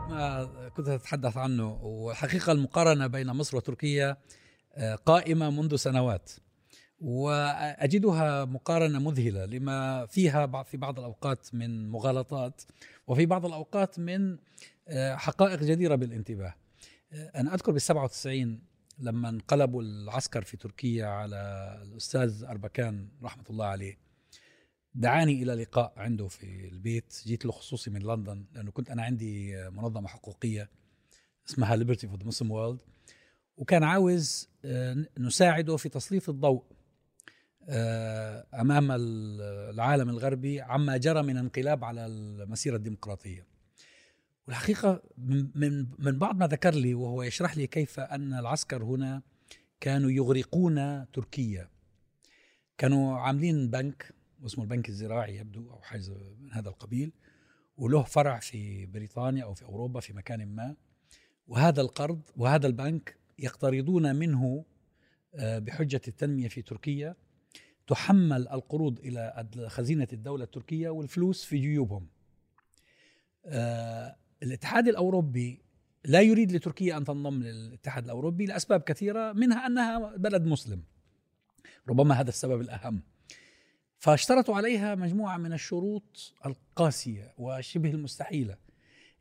ما كنت أتحدث عنه والحقيقة المقارنة بين مصر وتركيا آه، قائمة منذ سنوات وأجدها مقارنة مذهلة لما فيها في بعض الأوقات من مغالطات وفي بعض الأوقات من آه، حقائق جديرة بالانتباه. آه، أنا أذكر بال 97 لما انقلبوا العسكر في تركيا على الأستاذ أربكان رحمة الله عليه. دعاني إلى لقاء عنده في البيت. جيت له خصوصي من لندن لأنه كنت أنا عندي منظمة حقوقية اسمها Liberty for the Muslim World وكان عاوز آه، نساعده في تسليط الضوء آه، أمام العالم الغربي عما جرى من انقلاب على المسيرة الديمقراطية. والحقيقة من من بعض ما ذكر لي وهو يشرح لي كيف أن العسكر هنا كانوا يغرقون تركيا. كانوا عاملين بنك واسمه البنك الزراعي يبدو أو حاجة من هذا القبيل وله فرع في بريطانيا أو في أوروبا في مكان ما وهذا القرض وهذا البنك يقترضون منه آه، بحجة التنمية في تركيا تحمل القروض إلى خزينة الدولة التركية والفلوس في جيوبهم. آه، الاتحاد الأوروبي لا يريد لتركيا أن تنضم للاتحاد الأوروبي لأسباب كثيرة منها أنها بلد مسلم. ربما هذا السبب الأهم. فاشترطوا عليها مجموعة من الشروط القاسية وشبه المستحيلة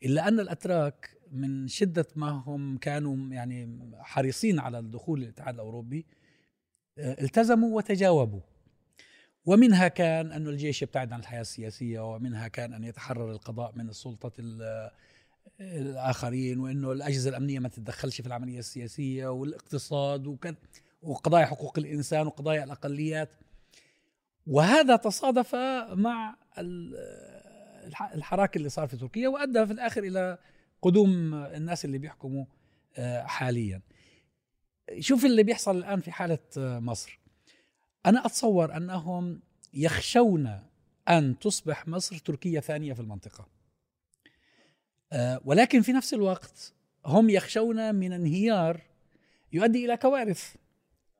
إلا أن الأتراك من شدة ما هم كانوا يعني حريصين على الدخول للاتحاد الأوروبي آه، التزموا وتجاوبوا. ومنها كان أن الجيش يبتعد عن الحياة السياسية ومنها كان أن يتحرر القضاء من السلطة الآخرين وأنه الأجهزة الأمنية ما تتدخلش في العملية السياسية والإقتصاد وقضايا حقوق الإنسان وقضايا الأقليات. وهذا تصادف مع الحراك اللي صار في تركيا وأدى في الآخر إلى قدوم الناس اللي بيحكموا آه، حاليا. شوف اللي بيحصل الآن في حالة آه، مصر. أنا أتصور أنهم يخشون أن تصبح مصر تركيا ثانية في المنطقة. آه، ولكن في نفس الوقت هم يخشون من انهيار يؤدي إلى كوارث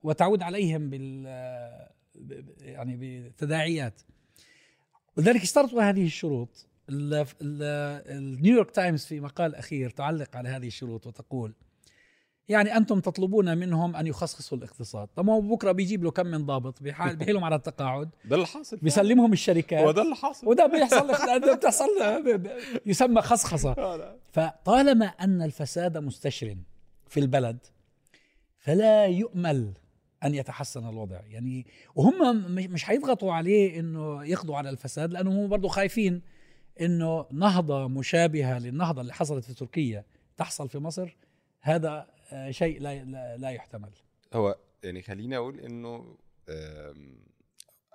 وتعود عليهم بال يعني بتداعيات. ولذلك اشترطوا هذه الشروط. النيويورك تايمز في مقال أخير تعلق على هذه الشروط وتقول يعني أنتم تطلبون منهم أن يخصصوا الاقتصاد. طب هو بكرة بيجيب له كم من ضابط بيحال بيحيلهم على التقاعد. ده اللي حاصل بيسلمهم الشركات. هو ده اللي حاصل. وده بيحصل بتحصل يسمى خصخصة. آه، فطالما أن الفساد مستشر في البلد فلا يؤمل أن يتحسن الوضع. يعني وهم مش هيضغطوا عليه إنه يقضوا على الفساد لأنه هم برضه خايفين إنه نهضة مشابهة للنهضة اللي حصلت في تركيا تحصل في مصر هذا آه، شيء لا لا يحتمل. هو يعني خليني أقول إنه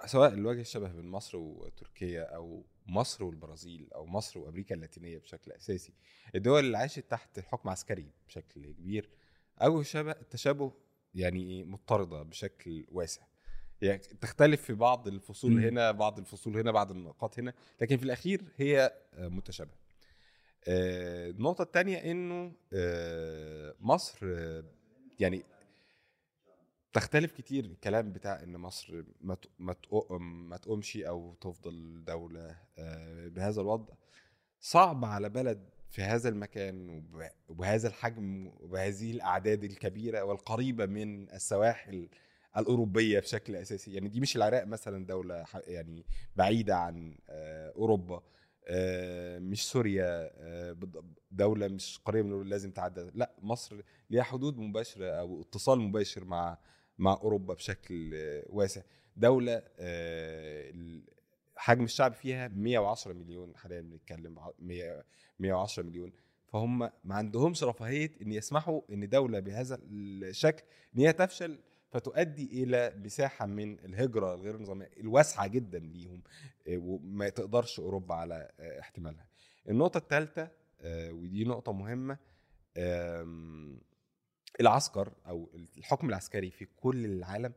سواء الوجه الشبه بين مصر وتركيا أو مصر والبرازيل أو مصر وأمريكا اللاتينية بشكل أساسي الدول اللي عاشت تحت الحكم عسكري بشكل كبير أو شبه التشابه يعني مضطردة بشكل واسع. يعني تختلف في بعض الفصول م. هنا بعض الفصول هنا بعض النقاط هنا لكن في الأخير هي آه، متشابهة. آه، النقطة الثانية إنه آه، مصر يعني تختلف كتير الكلام بتاع إن مصر ما ما تقومش أو تفضل دولة بهذا الوضع. صعب على بلد في هذا المكان وبهذا الحجم وبهذه الأعداد الكبيرة والقريبة من السواحل الأوروبية بشكل أساسي. يعني دي مش العراق مثلا دولة يعني بعيدة عن آه، أوروبا. آه، مش سوريا آه، دولة مش قريبة من لازم تعدى لا مصر ليها حدود مباشرة أو اتصال مباشر مع مع أوروبا بشكل واسع. دولة حجم الشعب فيها 110 مليون حاليا بنتكلم 110 مليون فهم ما عندهمش رفاهية إن يسمحوا إن دولة بهذا الشكل إن هي تفشل فتؤدي إلى مساحة من الهجرة الغير نظامية الواسعة جدا ليهم آه، وما تقدرش أوروبا على آه، احتمالها. النقطة الثالثه آه، ودي نقطة مهمة العسكر أو الحكم العسكري في كل العالم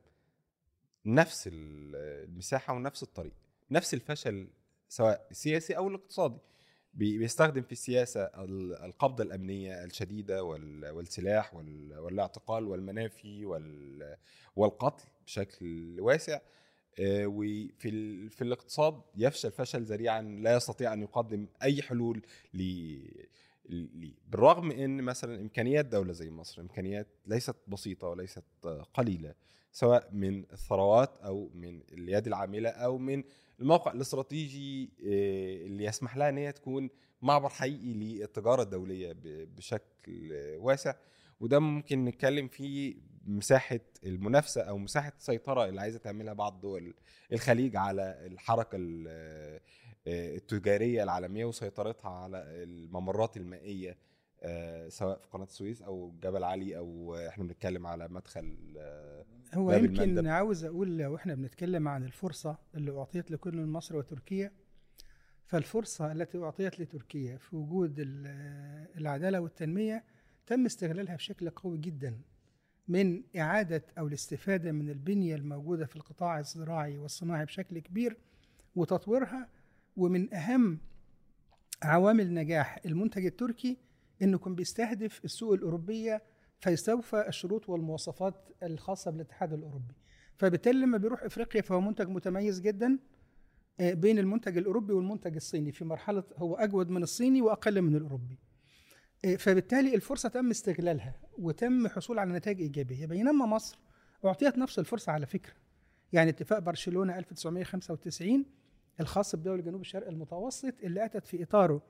نفس المساحة ونفس الطريق نفس الفشل سواء السياسي أو الاقتصادي بيستخدم في السياسة القبضة الأمنية الشديدة والسلاح والاعتقال والمنافي والقتل بشكل واسع آه، وفي في الاقتصاد يفشل فشل ذريعا لا يستطيع أن يقدم أي حلول ليه. بالرغم إن مثلا إمكانيات دولة زي مصر إمكانيات ليست بسيطة وليست قليلة سواء من الثروات أو من اليد العاملة أو من الموقع الاستراتيجي آه، اللي يسمح لها إن هي تكون معبر حقيقي للتجارة الدولية بشكل واسع. وده ممكن نتكلم فيه مساحة المنافسة أو مساحة السيطرة اللي عايزة تعملها بعض دول الخليج على الحركة آه، التجارية العالمية وسيطرتها على الممرات المائية آه، سواء في قناة السويس أو جبل علي أو إحنا بنتكلم على مدخل آه، هو يمكن المندب. عاوز أقول لو إحنا بنتكلم عن الفرصة اللي أعطيت لكل من مصر وتركيا فالفرصة التي أعطيت لتركيا في وجود العدالة والتنمية تم استغلالها بشكل قوي جدا من إعادة أو الاستفادة من البنية الموجودة في القطاع الزراعي والصناعي بشكل كبير وتطويرها ومن أهم عوامل نجاح المنتج التركي انه كان بيستهدف السوق الأوروبية فيستوفى الشروط والمواصفات الخاصة بالاتحاد الأوروبي. فبالتالي لما بيروح إفريقيا فهو منتج متميز جدا آه، بين المنتج الأوروبي والمنتج الصيني في مرحلة هو أجود من الصيني وأقل من الأوروبي. آه، فبالتالي الفرصة تم استغلالها وتم حصول على نتائج إيجابية. بينما مصر أعطيت نفس الفرصة على فكرة. يعني اتفاق برشلونة 1995 الخاص بدول جنوب الشرق المتوسط اللي أتت في اطاره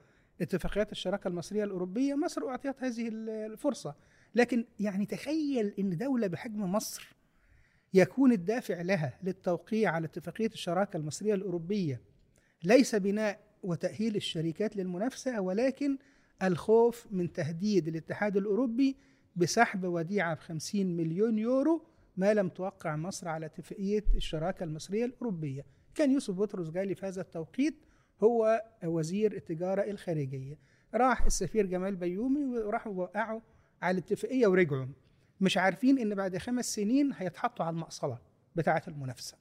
اتفاقيات الشراكة المصرية الأوروبية. مصر أعطيت هذه الفرصة. لكن يعني تخيل إن دولة بحجم مصر يكون الدافع لها للتوقيع على اتفاقية الشراكة المصرية الأوروبية ليس بناء وتأهيل الشركات للمنافسة ولكن الخوف من تهديد الاتحاد الأوروبي بسحب وديعة ب 50 مليون يورو ما لم توقع مصر على اتفاقية الشراكة المصرية الأوروبية. كان يوسف بطرس جالي في هذا التوقيت هو وزير التجارة الخارجية. راح السفير جمال بيومي وراحوا وقعوا على الاتفاقية ورجعوا. مش عارفين إن بعد خمس سنين هيتحطوا على المقصلة بتاعة المنافسة.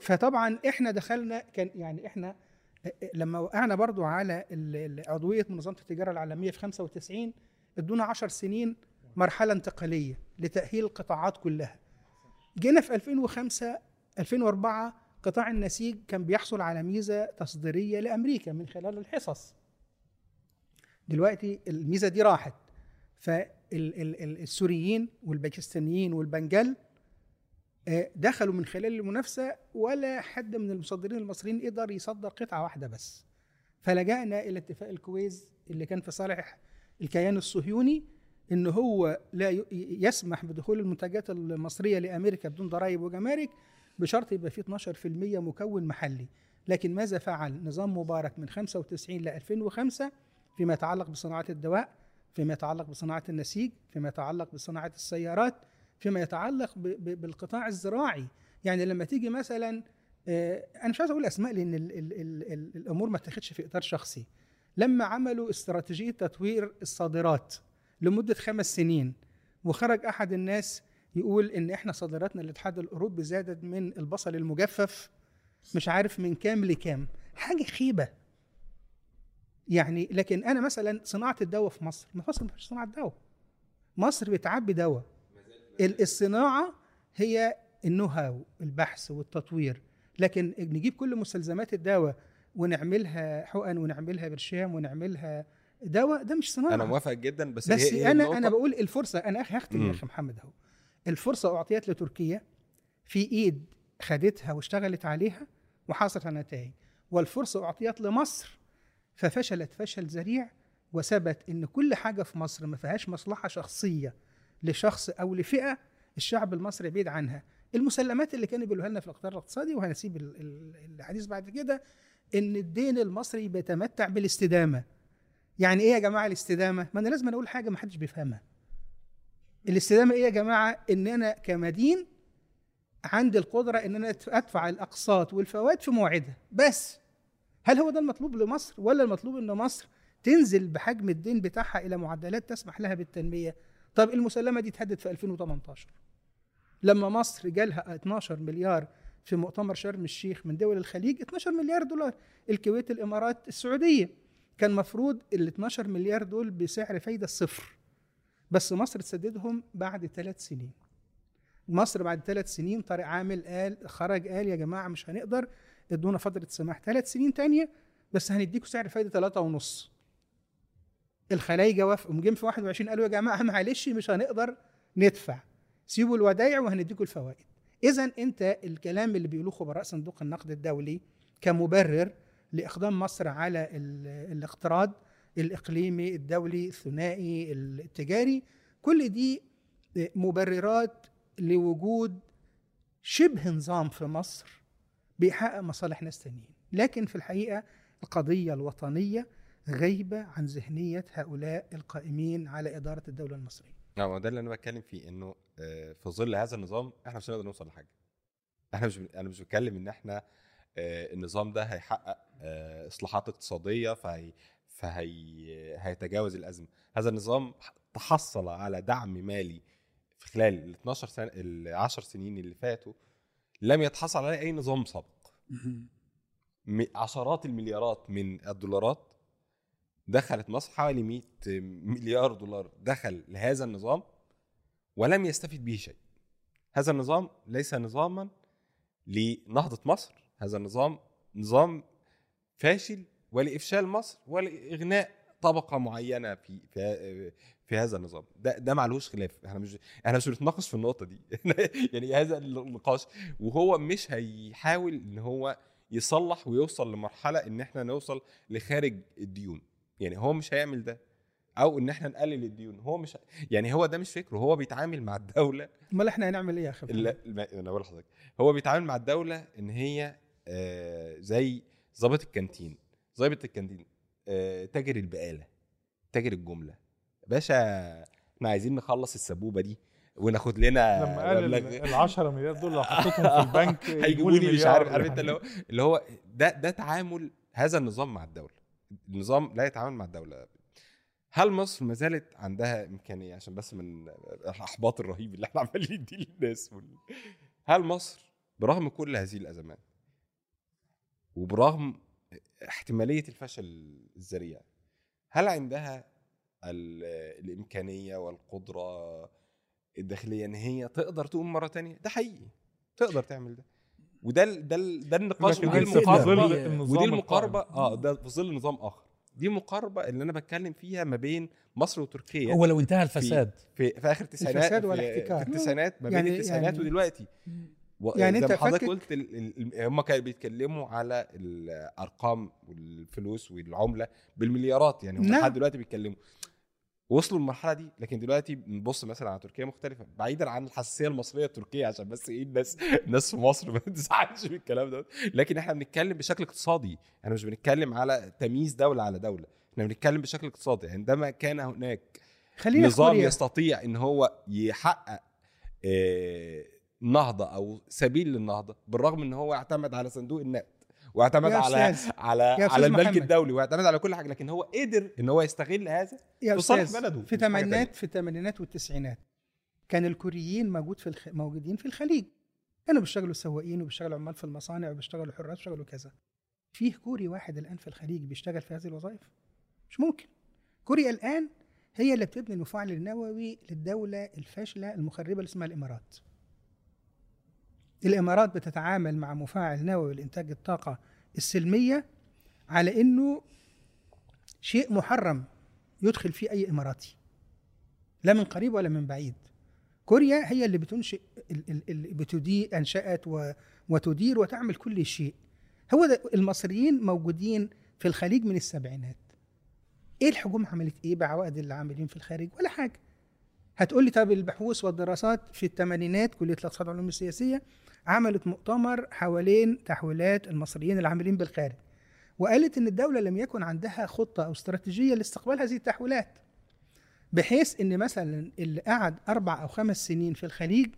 فطبعا إحنا دخلنا كان يعني إحنا لما وقعنا برضو على عضوية منظمة التجارة العالمية في 95 إدونا 10 سنين مرحلة انتقالية لتأهيل القطاعات كلها. جينا في 2005 2004 قطاع النسيج كان بيحصل على ميزة تصديرية لأمريكا من خلال الحصص. دلوقتي الميزة دي راحت. فالسوريين والباكستانيين والبنجال آه، دخلوا من خلال المنافسة ولا حد من المصدرين المصريين قدر يصدر قطعة واحدة بس. فلجأنا إلى اتفاق الكويز اللي كان في صالح الكيان الصهيوني إن هو لا يسمح بدخول المنتجات المصرية لأمريكا بدون ضرائب وجمارك بشرط يبقى فيه 12% مكون محلي. لكن ماذا فعل نظام مبارك من 95 ل 2005 فيما يتعلق بصناعة الدواء فيما يتعلق بصناعة النسيج فيما يتعلق بصناعة السيارات فيما يتعلق بالقطاع الزراعي. يعني لما تيجي مثلا آه، أنا مش عايز أقول أسماء لأن ال ال ال ال الأمور ما تاخدش في إطار شخصي. لما عملوا استراتيجية تطوير الصادرات لمدة خمس سنين وخرج أحد الناس يقول إن إحنا صادراتنا للاتحاد الأوروبي زادت من البصل المجفف مش عارف من كام لكام. حاجة خيبة. يعني لكن أنا مثلا صناعة الدواء في مصر مصر ما فيش صناعة دواء. مصر بتعبي دواء. الصناعة هي النو هاو البحث والتطوير. لكن نجيب كل مستلزمات الدواء ونعملها حقن ونعملها برشام ونعملها دواء ده مش صناعة. أنا موافق جدا بس بس هي أنا أنا بقول الفرصة أنا هختم يا أخي محمد أهو. الفرصة أعطيت لتركيا في إيد خدتها واشتغلت عليها وحصلت على نتائج والفرصة أعطيت لمصر ففشلت فشل ذريع وثبت إن كل حاجة في مصر ما فيهاش مصلحة شخصية لشخص أو لفئة الشعب المصري بعيد عنها. المسلمات اللي كانوا بيقولوها لنا في القطاع الاقتصادي وهنسيب الحديث بعد كده إن الدين المصري بيتمتع بالاستدامة. يعني إيه يا جماعة الاستدامة؟ ما أنا لازم أقول حاجة ما حدش بيفهمها. الاستدامة إيه يا جماعة؟ إن أنا كمدين عندي القدرة إن أنا أدفع الأقساط والفوائد في موعدها بس هل هو ده المطلوب لمصر ولا المطلوب إن مصر تنزل بحجم الدين بتاعها إلى معدلات تسمح لها بالتنمية؟ طب المسلمة دي اتهدت في 2018 لما مصر جالها 12 مليار في مؤتمر شرم الشيخ من دول الخليج 12 مليار دولار. الكويت الإمارات السعودية. كان مفروض ال 12 مليار دول بسعر فايدة صفر. بس مصر تسددهم بعد ثلاث سنين. مصر بعد ثلاث سنين طارق عامل قال خرج قال يا جماعة مش هنقدر ادونا فترة سماح. ثلاث سنين تانية بس هنديكوا سعر فايدة ثلاثة ونص. الخلايجة وافقوا جم في 21 قالوا يا جماعة معلش مش هنقدر ندفع. سيبوا الودائع وهنديكم الفوائد. اذا أنت الكلام اللي بيقولوه خبراء صندوق النقد الدولي كمبرر لإقدام مصر على الاقتراض الإقليمي الدولي الثنائي التجاري كل دي مبررات لوجود شبه نظام في مصر بيحقق مصالح ناس تانيين لكن في الحقيقة القضية الوطنية غايبة عن ذهنية هؤلاء القائمين على إدارة الدولة المصرية. نعم ده اللي أنا بتكلم فيه إنه آه، في ظل هذا النظام إحنا مش هنقدر نوصل لحاجة. إحنا مش أنا مش بتكلم إن إحنا آه، النظام ده هيحقق آه، إصلاحات اقتصادية فهي فهي هيتجاوز الأزمة. هذا النظام تحصل على دعم مالي في خلال ال 12 سنه ال 10 سنين اللي فاتوا لم يتحصل عليه أي نظام سابق. عشرات المليارات من الدولارات دخلت مصر حوالي 100 مليار دولار دخل لهذا النظام ولم يستفد به شيء. هذا النظام ليس نظاما لنهضة مصر. هذا النظام نظام فاشل ولإفشال مصر ولإغناء طبقة معينة في في في هذا النظام. ده ده معلوش خلاف. إحنا مش إحنا مش بنتناقش في النقطة دي. يعني هذا النقاش وهو مش هيحاول إن هو يصلح ويوصل لمرحلة إن إحنا نوصل لخارج الديون. يعني هو مش هيعمل ده. أو إن إحنا نقلل الديون. هو مش يعني هو ده مش فكره. هو بيتعامل مع الدولة. أمال إحنا هنعمل إيه يا أخي؟ لا أنا بقول لحضرتك. هو بيتعامل مع الدولة إن هي آه زي ظابط الكانتين. ظابط الكانتين آه تاجر البقالة تاجر الجملة. باشا إحنا عايزين نخلص السبوبة دي وناخد لنا لما قال ال 10 مليار دول لو حطيتهم في البنك هيجيبوا لي مش عارف عارف أنت اللي هو اللي هو ده ده تعامل هذا النظام مع الدولة. النظام لا يتعامل مع الدولة. هل مصر ما زالت عندها إمكانية؟ عشان بس من الأحباط الرهيب اللي إحنا عمالين نديه للناس. هل مصر برغم كل هذه الأزمات وبرغم احتمالية الفشل الذريع. هل عندها الإمكانية والقدرة الداخلية إن هي تقدر تقوم مرة تانية؟ ده حقيقي. تقدر تعمل ده. وده ده ده النقاش ودي المقاربة. ودي المقاربة. آه ده في ظل نظام آخر. دي مقاربة اللي أنا بتكلم فيها ما بين مصر وتركيا. هو لو انتهى الفساد. في, في, في آخر التسعينات الفساد والاحتكار. في التسعينات ما بين يعني التسعينات يعني ودلوقتي. يعني أنت حضرتك قلت هم كانوا بيتكلموا على الأرقام والفلوس والعملة بالمليارات يعني هم نعم. لحد دلوقتي بيتكلموا. وصلوا للمرحلة دي لكن دلوقتي بنبص مثلا على تركيا مختلفة بعيدا عن الحساسية المصرية التركية عشان بس إيه الناس الناس في مصر ما تزعلش من الكلام ده لكن إحنا بنتكلم بشكل اقتصادي إحنا مش بنتكلم على تمييز دولة على دولة إحنا بنتكلم بشكل اقتصادي. عندما كان هناك خلينا نظام يستطيع إن هو يحقق آه نهضة أو سبيل للنهضة بالرغم إن هو يعتمد على صندوق النقد واعتمد على على على البنك الدولي واعتمد على كل حاجة لكن هو قدر إن هو يستغل هذا في صالح بلده في الثمانينات في الثمانينات والتسعينات كان الكوريين موجود في الخ... موجودين في الخليج. كانوا بيشتغلوا سواقين وبيشتغلوا عمال في المصانع وبيشتغلوا حراس وبيشتغلوا كذا. فيه كوري واحد الآن في الخليج بيشتغل في هذه الوظائف؟ مش ممكن. كوريا الآن هي اللي بتبني المفاعل النووي للدولة الفاشلة المخربة اللي اسمها الإمارات. الإمارات بتتعامل مع مفاعل نووي لانتاج الطاقة السلمية على إنه شيء محرم يدخل فيه أي إماراتي لا من قريب ولا من بعيد. كوريا هي اللي بتنشئ اللي بتدير أنشأت وتدير وتعمل كل شيء. هو ده المصريين موجودين في الخليج من السبعينات. إيه الحكومة عملت إيه بعوائد اللي عاملين في الخارج؟ ولا حاجة. هتقول لي طب البحوث والدراسات في الثمانينات كلية الاقتصاد والعلوم السياسية عملت مؤتمر حوالين تحويلات المصريين العاملين بالخارج وقالت إن الدولة لم يكن عندها خطة أو استراتيجية لاستقبال هذه التحويلات بحيث إن مثلا اللي قعد أربع أو خمس سنين في الخليج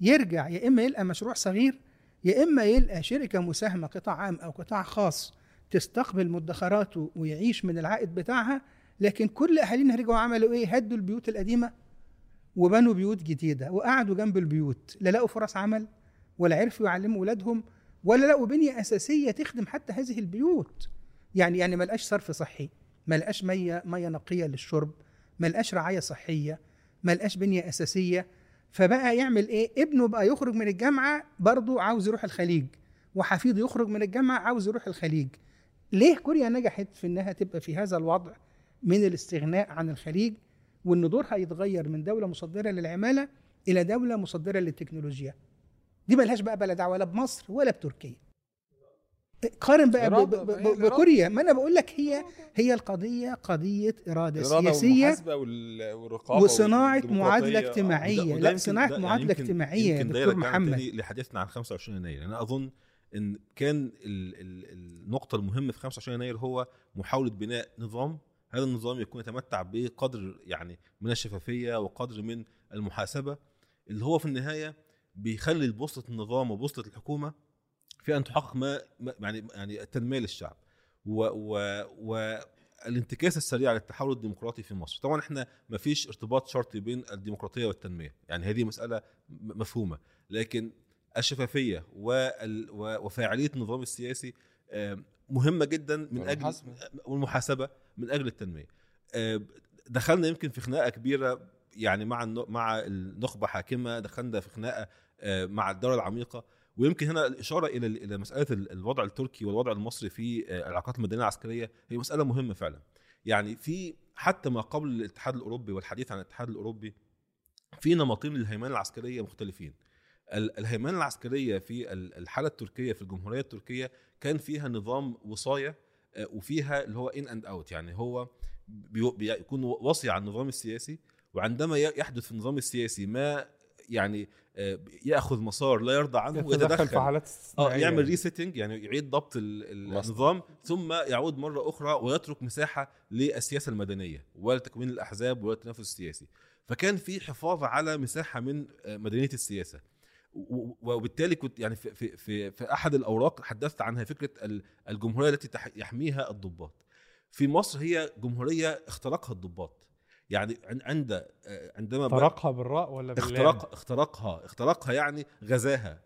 يرجع يا إما يلقى مشروع صغير يا إما يلقى شركة مساهمة قطاع عام أو قطاع خاص تستقبل مدخراته ويعيش من العائد بتاعها لكن كل أهالينا رجعوا عملوا إيه؟ هدوا البيوت القديمة وبنوا بيوت جديدة وقعدوا جنب البيوت لا لقوا فرص عمل ولا عرفوا يعلموا اولادهم ولا لقوا بنية أساسية تخدم حتى هذه البيوت. يعني يعني ما لقاش صرف صحي ما لقاش مية مية نقية للشرب ما لقاش رعاية صحية ما لقاش بنية أساسية. فبقى يعمل إيه؟ ابنه بقى يخرج من الجامعة برضه عاوز يروح الخليج وحفيده يخرج من الجامعة عاوز يروح الخليج. ليه كوريا نجحت في إنها تبقى في هذا الوضع من الاستغناء عن الخليج؟ وإن دورها يتغير من دولة مصدرة للعمالة إلى دولة مصدرة للتكنولوجيا. دي ملهاش بقى بلا دعوه لا بمصر ولا بتركيا. قارن بقى ب- ب- ب- بكوريا. ما أنا بقول لك هي هي القضية قضية إرادة, الإرادة سياسية والمحاسبة وال- والرقابة وصناعة. معادلة آه. اجتماعيه وده لا صناعة يعني معادلة اجتماعية يا يمكن دكتور محمد. لحديثنا عن 25 يناير. أنا أظن إن كان ال ال النقطة المهمة في 25 يناير هو محاولة بناء نظام هذا النظام يكون يتمتع بقدر يعني من الشفافية وقدر من المحاسبة؟ اللي هو في النهاية بيخلي بوصله النظام وبوصله الحكومة في أن تحقق ما يعني يعني التنمية للشعب. و و والانتكاس السريع للتحول الديمقراطي في مصر. طبعا إحنا ما فيش ارتباط شرطي بين الديمقراطية والتنمية. يعني هذه مسألة مفهومة. لكن الشفافية و- وفاعلية النظام السياسي مهمة جدا من أجل. والمحاسبة. من أجل التنمية. آم، دخلنا يمكن في خناقة كبيرة يعني مع مع النخبة حاكمة دخلنا في خناقة آه، مع الدولة العميقة. ويمكن هنا الإشارة إلى إلى مسألة ال- الوضع التركي والوضع المصري في آه، العلاقات المدنية العسكرية. هي مسألة مهمة فعلا. يعني في حتى ما قبل الاتحاد الأوروبي والحديث عن الاتحاد الأوروبي في نمطين للهيمنة العسكرية مختلفين. ال- الهيمنة العسكرية في ال- الحالة التركية في الجمهورية التركية كان فيها نظام وصايه آه، وفيها اللي هو in and out يعني هو بي- بيكون وصي على النظام السياسي وعندما يحدث في النظام السياسي ما يعني آه، يأخذ مسار لا يرضى عنه يتدخل ويتدخل في حالات آه يعمل. resetting يعني يعيد ضبط. النظام ثم يعود مرة أخرى ويترك مساحة للسياسة المدنية ولتكوين الأحزاب والتنافس السياسي فكان في حفاظ على مساحة من آه، مدنية السياسة وبالتالي كنت يعني في في في, في أحد الأوراق حدثت عنها فكرة ال- الجمهورية التي تح- يحميها الضباط. في مصر هي جمهورية اخترقها الضباط. يعني عن- عند آه، عندما طرقها بالراء ولا باللام؟ اخترق اخترقها. اخترقها يعني غزاها.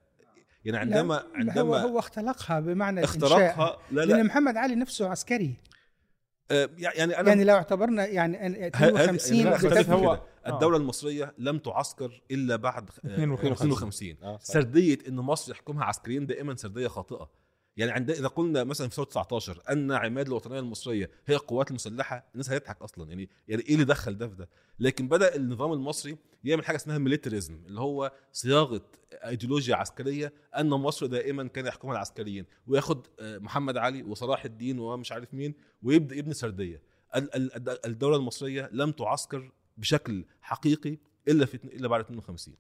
يعني عندما لا، هو عندما هو اختلقها بمعنى. اخترقها لا لأن لا محمد علي نفسه عسكري. يعني أنا يعني لو اعتبرنا يعني أن- ه- هذه- 52 لا، لا، أختلف بس في هو- كده. الدولة المصرية لم تعسكر إلا بعد آه، 52. 52 آه، صح. سردية إن مصر يحكمها عسكريين دائما سردية خاطئة يعني عند إذا قلنا مثلا في ثورة 19 أن عماد الوطنية المصرية هي القوات المسلحة الناس هتضحك أصلا. يعني يعني إيه اللي دخل ده في ده؟ لكن بدأ النظام المصري يعمل حاجة اسمها ميليتاريزم اللي هو صياغة ايديولوجيا عسكرية أن مصر دائما كان يحكمها العسكريين وياخد آه، محمد علي وصلاح الدين ومش عارف مين ويبدأ يبني سردية. ال- ال- الدولة المصرية لم تعسكر بشكل حقيقي إلا في إلا بعد 52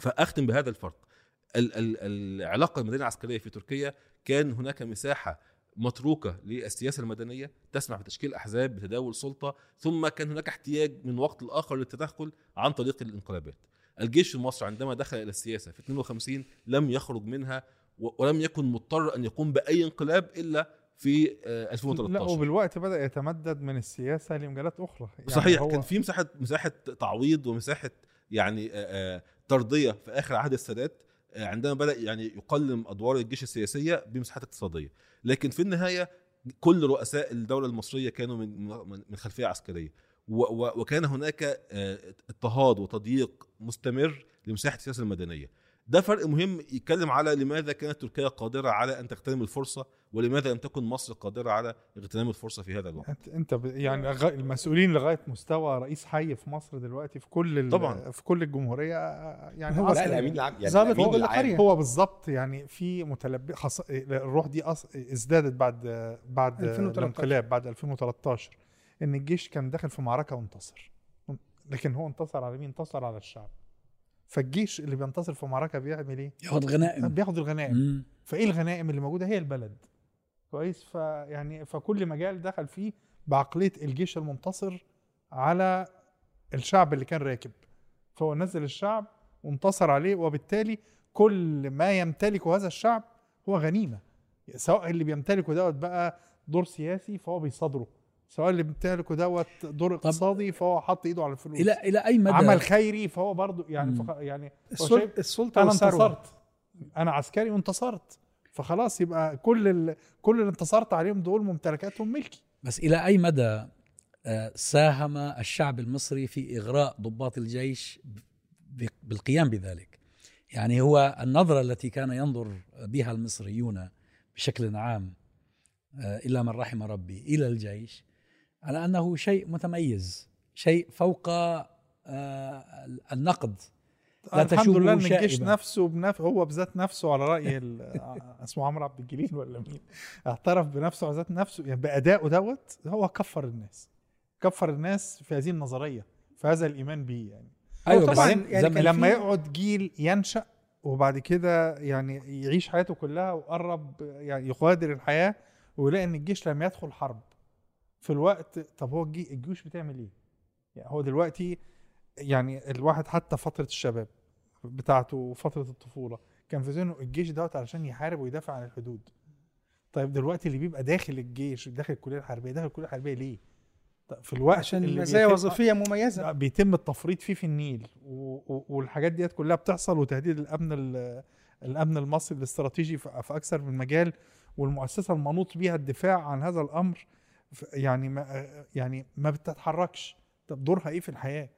فأختم بهذا الفرق. ال- ال- العلاقة المدنية العسكرية في تركيا كان هناك مساحة متروكة للسياسة المدنية تسمح بتشكيل أحزاب بتداول سلطة ثم كان هناك احتياج من وقت لآخر للتدخل عن طريق الانقلابات. الجيش في مصر عندما دخل إلى السياسة في 52 لم يخرج منها ولم يكن مضطر أن يقوم بأي انقلاب إلا في آه، لا 2013 وبالوقت بدأ يتمدد من السياسة لمجالات أخرى. يعني صحيح هو كان في مساحة مساحة تعويض ومساحة يعني آه، آه، ترضيه في آخر عهد السادات. آه، عندما بدأ يعني يقلم أدوار الجيش السياسية بمساحات اقتصادية. لكن في النهاية كل رؤساء الدولة المصرية كانوا من من خلفية عسكرية. وكان هناك آه، اضطهاد وتضييق مستمر لمساحة السياسة المدنية. ده فرق مهم يتكلم على لماذا كانت تركيا قادرة على أن تغتنم الفرصة ولماذا لم تكن مصر قادرة على اغتنام الفرصة في هذا الوقت انت يعني المسؤولين لغاية مستوى رئيس حي في مصر دلوقتي في كل طبعاً. في كل الجمهورية آه، يعني هو الأمين العام يعني العام. قرية. هو بالظبط يعني في متلبي خص... الروح دي أص... ازدادت بعد بعد 2013. الانقلاب بعد 2013 إن الجيش كان داخل في معركة وانتصر لكن هو انتصر على مين؟ انتصر على الشعب فالجيش اللي بينتصر في معركة بيعمل إيه؟ ياخذ غنائم بياخد الغنائم. مم. فإيه الغنائم اللي موجودة؟ هي البلد. كويس. فيعني فكل مجال دخل فيه بعقلية الجيش المنتصر على الشعب اللي كان راكب. فهو نزل الشعب وانتصر عليه وبالتالي كل ما يمتلكه هذا الشعب هو غنيمة. سواء اللي بيمتلكه دوت بقى دور سياسي فهو بيصادره سواء اللي بيمتلكه دوت دور اقتصادي فهو حط ايده على الفلوس. إلى إلى أي مدى؟ عمل خيري فهو برضه يعني. فخ... يعني السلطه أنا والثروة. انتصرت. أنا عسكري وانتصرت. فخلاص يبقى كل ال... كل اللي انتصرت عليهم دول ممتلكاتهم ملكي. بس إلى أي مدى آه، ساهم الشعب المصري في إغراء ضباط الجيش بالقيام بذلك؟ يعني هو النظرة التي كان ينظر بها المصريون بشكل عام آه، الا من رحم ربي إلى الجيش على أنه شيء متميز شيء فوق النقد لا الحمد لله إن الجيش نفسه بنف... هو بذات نفسه على رأي ال... اسمه عمرو عبد الجليل ولا مين؟ اعترف بنفسه على ذات نفسه يعني بادائه دوت هو كفر الناس كفر الناس في هذه النظرية في هذا الإيمان به يعني. أيوه طبعا يعني لما يقعد جيل ينشأ وبعد كده يعني يعيش حياته كلها وقرب يعني يغادر الحياة ويلاقي إن الجيش لم يدخل حرب. في الوقت طب هو الجيوش بتعمل إيه؟ يعني هو دلوقتي يعني الواحد حتى فترة الشباب بتاعته وفترة الطفولة كان في ذهنه الجيش دوت علشان يحارب ويدافع عن الحدود طيب دلوقتي اللي بيبقى داخل الجيش داخل الكلية الحربية داخل الكلية الحربية ليه؟ في الوقت عشان مزايا وظيفية مميزة بيتم التفريط فيه في النيل والحاجات ديت كلها بتحصل وتهديد الأمن الأمن المصري الاستراتيجي في أكثر من مجال والمؤسسة المنوط بها الدفاع عن هذا الأمر يعني ما يعني ما بتتحركش. طب دورها إيه في الحياة؟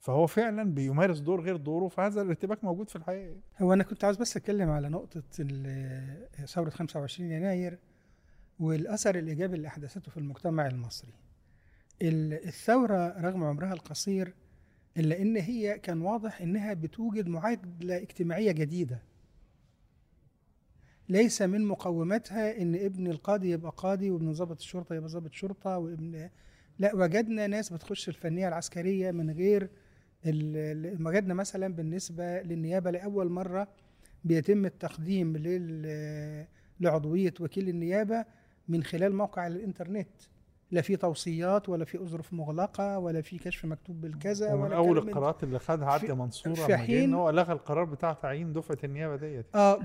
فهو فعلا بيمارس دور غير دوره فهذا الارتباك موجود في الحياة. هو أنا كنت عاوز بس أتكلم على نقطة ثورة 25 يناير والأثر الإيجابي اللي أحدثته في المجتمع المصري. الثورة رغم عمرها القصير إلا إن هي كان واضح إنها بتوجد معادله اجتماعية جديدة. ليس من مقوماتها إن ابن القاضي يبقى قاضي وابن ضابط الشرطة يبقى ضابط شرطة وابن لا وجدنا ناس بتخش الفنية العسكرية من غير وجدنا مثلا بالنسبة للنيابة لأول مرة بيتم التقديم لعضوية وكيل النيابة من خلال موقع الإنترنت. لا في توصيات ولا في أظرف مغلقة ولا في كشف مكتوب بالكذا ولا أول القرارات اللي خدها عدلي منصور في حين هو لغى القرار بتاع تعيين دفعة النيابة ديت. آه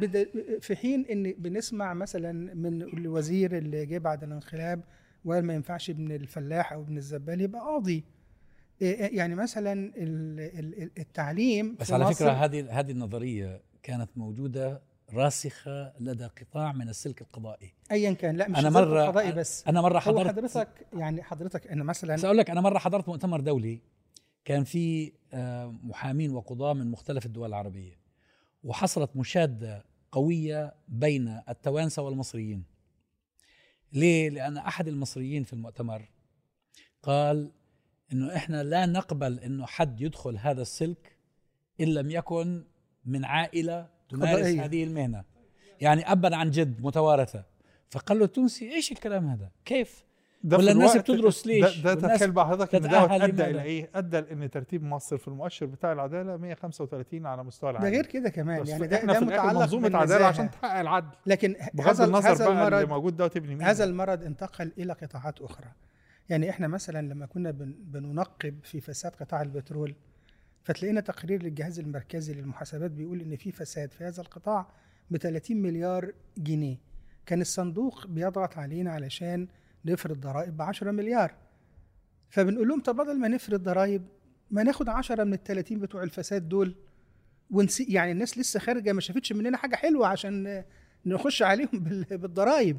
في حين إن بنسمع مثلا من الوزير اللي جه بعد الانقلاب وقال ما ينفعش ابن الفلاح أو ابن الزبال يبقى قاضي. يعني مثلا التعليم بس على فكرة هذه هذه النظرية كانت موجودة راسخة لدى قطاع من السلك القضائي. ايا كان لا مش أنا مرة القضائي بس. أنا مرة حضرت حضرتك يعني حضرتك أنا مثلا سأقول لك أنا مرة حضرت مؤتمر دولي كان في محامين وقضاة من مختلف الدول العربية وحصلت مشادة قوية بين التوانسة والمصريين. ليه؟ لأن أحد المصريين في المؤتمر قال إنه إحنا لا نقبل إنه حد يدخل هذا السلك إن لم يكن من عائلة تمارس قضائية. هذه المهنة. يعني أبا عن جد متوارثة. فقال له التونسي إيش الكلام هذا؟ كيف؟ ده ولا الناس بتدرس ليش؟ ده, ده تخيل بقى حضرتك ان ده أدى إلى إيه؟ أدى ان ترتيب مصر في المؤشر بتاع العدالة 135 على مستوى العالم. ده غير كده كمان. يعني ده, ده متعلق منظومة عدالة عشان تحقق العدل. لكن بغض النظر هذا بقى المرض اللي موجود ده تبني مين. هذا المرض انتقل إلى قطاعات أخرى. يعني إحنا مثلا لما كنا بننقب في فساد قطاع البترول فتلاقينا تقرير للجهاز المركزي للمحاسبات بيقول إن في فساد في هذا القطاع ب 30 مليار جنيه. كان الصندوق بيضغط علينا علشان نفرض ضرائب ب 10 مليار. فبنقول لهم طب بدل ما نفرض ضرائب ما ناخد 10 من ال 30 بتوع الفساد دول ونسي يعني الناس لسه خارجة ما شافتش مننا حاجة حلوة عشان نخش عليهم بالضرائب.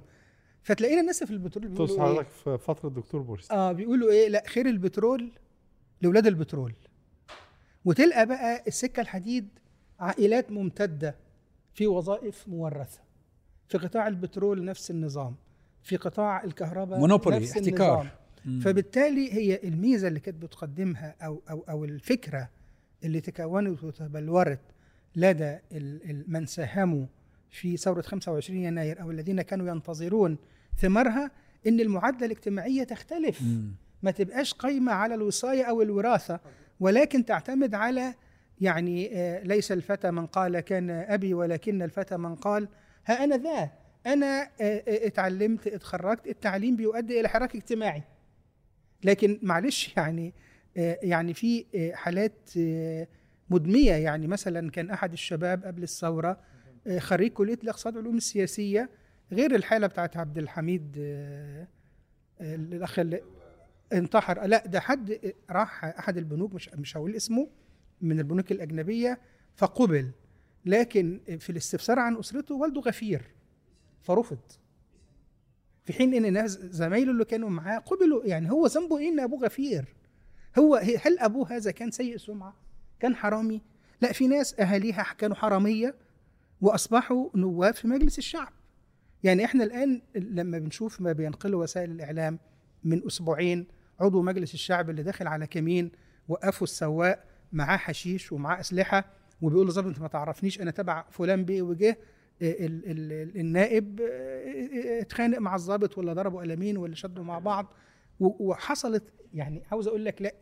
فتلاقينا الناس في البترول بيقولوا حضرتك في فترة الدكتور بورس آه بيقولوا إيه؟ لأ خير البترول لاولاد البترول. وتلقى بقى السكة الحديد عائلات ممتدة في وظائف مورثة في قطاع البترول نفس النظام في قطاع الكهرباء مونوبولي نفس احتكار النظام. فبالتالي هي الميزة اللي كانت بتقدمها أو أو أو الفكرة اللي تكونت وتبلورت لدى من ساهموا في ثورة 25 يناير أو الذين كانوا ينتظرون ثمارها إن المعادلة الاجتماعية تختلف م. ما تبقاش قايمة على الوصاية أو الوراثة ولكن تعتمد على يعني ليس الفتى من قال كان أبي ولكن الفتى من قال ها أنا ذا أنا اتعلمت اتخرجت التعليم بيؤدي إلى حراك اجتماعي. لكن معلش يعني يعني في حالات مدمية يعني. مثلا كان أحد الشباب قبل الثورة خريج كلية الإقتصاد والعلوم السياسية غير الحالة بتاعت عبد الحميد اللي انتحر. لا ده حد راح أحد البنوك مش مش هقول اسمه من البنوك الأجنبية فقبل. لكن في الاستفسار عن أسرته والده غفير فرفض. في حين إن ناس زمايله اللي كانوا معاه قبلوا يعني هو ذنبه إيه إن أبوه غفير؟ هو هل أبوه هذا كان سيء سمعة؟ كان حرامي؟ لا في ناس أهاليها كانوا حرامية وأصبحوا نواب في مجلس الشعب. يعني إحنا الآن لما بنشوف ما بينقله وسائل الإعلام من أسبوعين عضو مجلس الشعب اللي داخل على كمين وقفوا السواق معاه حشيش ومعاه أسلحة وبيقول له أنت ما تعرفنيش أنا تبع فلان بيه وجه ال النائب اتخانق مع الضابط ولا ضربوا قلمين ولا شدوا مع بعض. وحصلت يعني عاوز أقول لك لا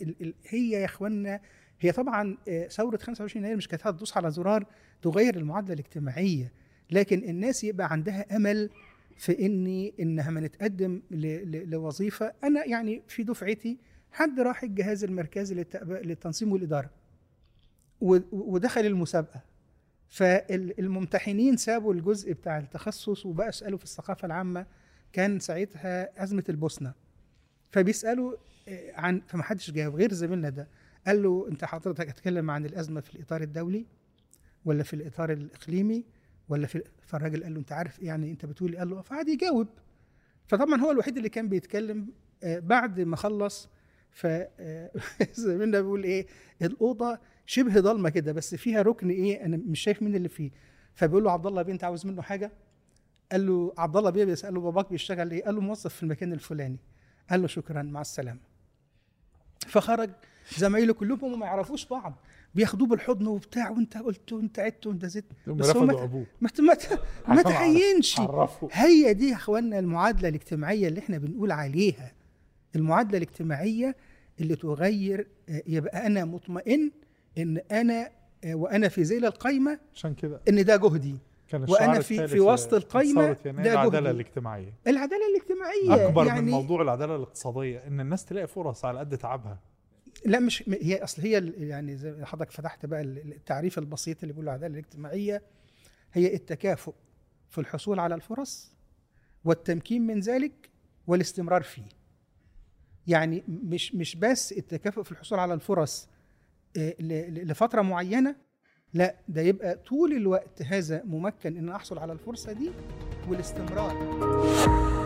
هي يا إخوانا هي طبعا ثورة 25 يناير مش كانت هتدوس على زرار تغير المعادلة الاجتماعية لكن الناس يبقى عندها أمل في إني ما نتقدم لوظيفة. أنا يعني في دفعتي حد راح الجهاز المركزي للتنظيم والإدارة ودخل المسابقة. فالممتحنين سابوا الجزء بتاع التخصص وبقى يسالوا في الثقافة العامة كان ساعتها أزمة البوسنة. فبيسألوا آه، عن فما حدش جاوب غير زميلنا ده. قال له أنت حضرتك هتتكلم عن الأزمة في الإطار الدولي ولا في الإطار الإقليمي؟ ولا في فالراجل قال له أنت عارف إيه؟ يعني أنت بتقول قال له فقعد يجاوب. فطبعا هو الوحيد اللي كان بيتكلم آه، بعد ما خلص فزميلنا بيقول إيه؟ الأوضة شبه ضلمة كده بس فيها ركن إيه؟ أنا مش شايف مين اللي فيه. فبيقول له عبد الله بيه أنت عاوز منه حاجة؟ قال له عبد الله بيه بيساله باباك بيشتغل إيه؟ قال له موظف في المكان الفلاني. قال له شكرا مع السلامة. فخرج زمايله كلهم هم ما يعرفوش بعض. بياخدوه بالحضن وبتاع وانت قلت وانت عدت وانت زدت. بس هو ما ما, ما تحينش هي دي يا إخوانا المعادلة الاجتماعية اللي إحنا بنقول عليها. المعادلة الاجتماعية اللي تغير آه، يبقى أنا مطمئن إن أنا آه، وأنا في ذيل القايمة عشان كده. إن ده جهدي. كان وأنا في في وسط القايمة ده العدالة الاجتماعية. العدالة الاجتماعية أكبر يعني من موضوع العدالة الاقتصادية إن الناس تلاقي فرص على قد تعبها. لا مش هي أصل هي يعني زي ما حضرتك فتحت بقى التعريف البسيط اللي بيقولوا العداله الاجتماعية هي التكافؤ في الحصول على الفرص والتمكين من ذلك والاستمرار فيه. يعني مش مش بس التكافؤ في الحصول على الفرص آه، لفترة معينة لا ده يبقى طول الوقت هذا ممكن إن أحصل على الفرصة دي والاستمرار.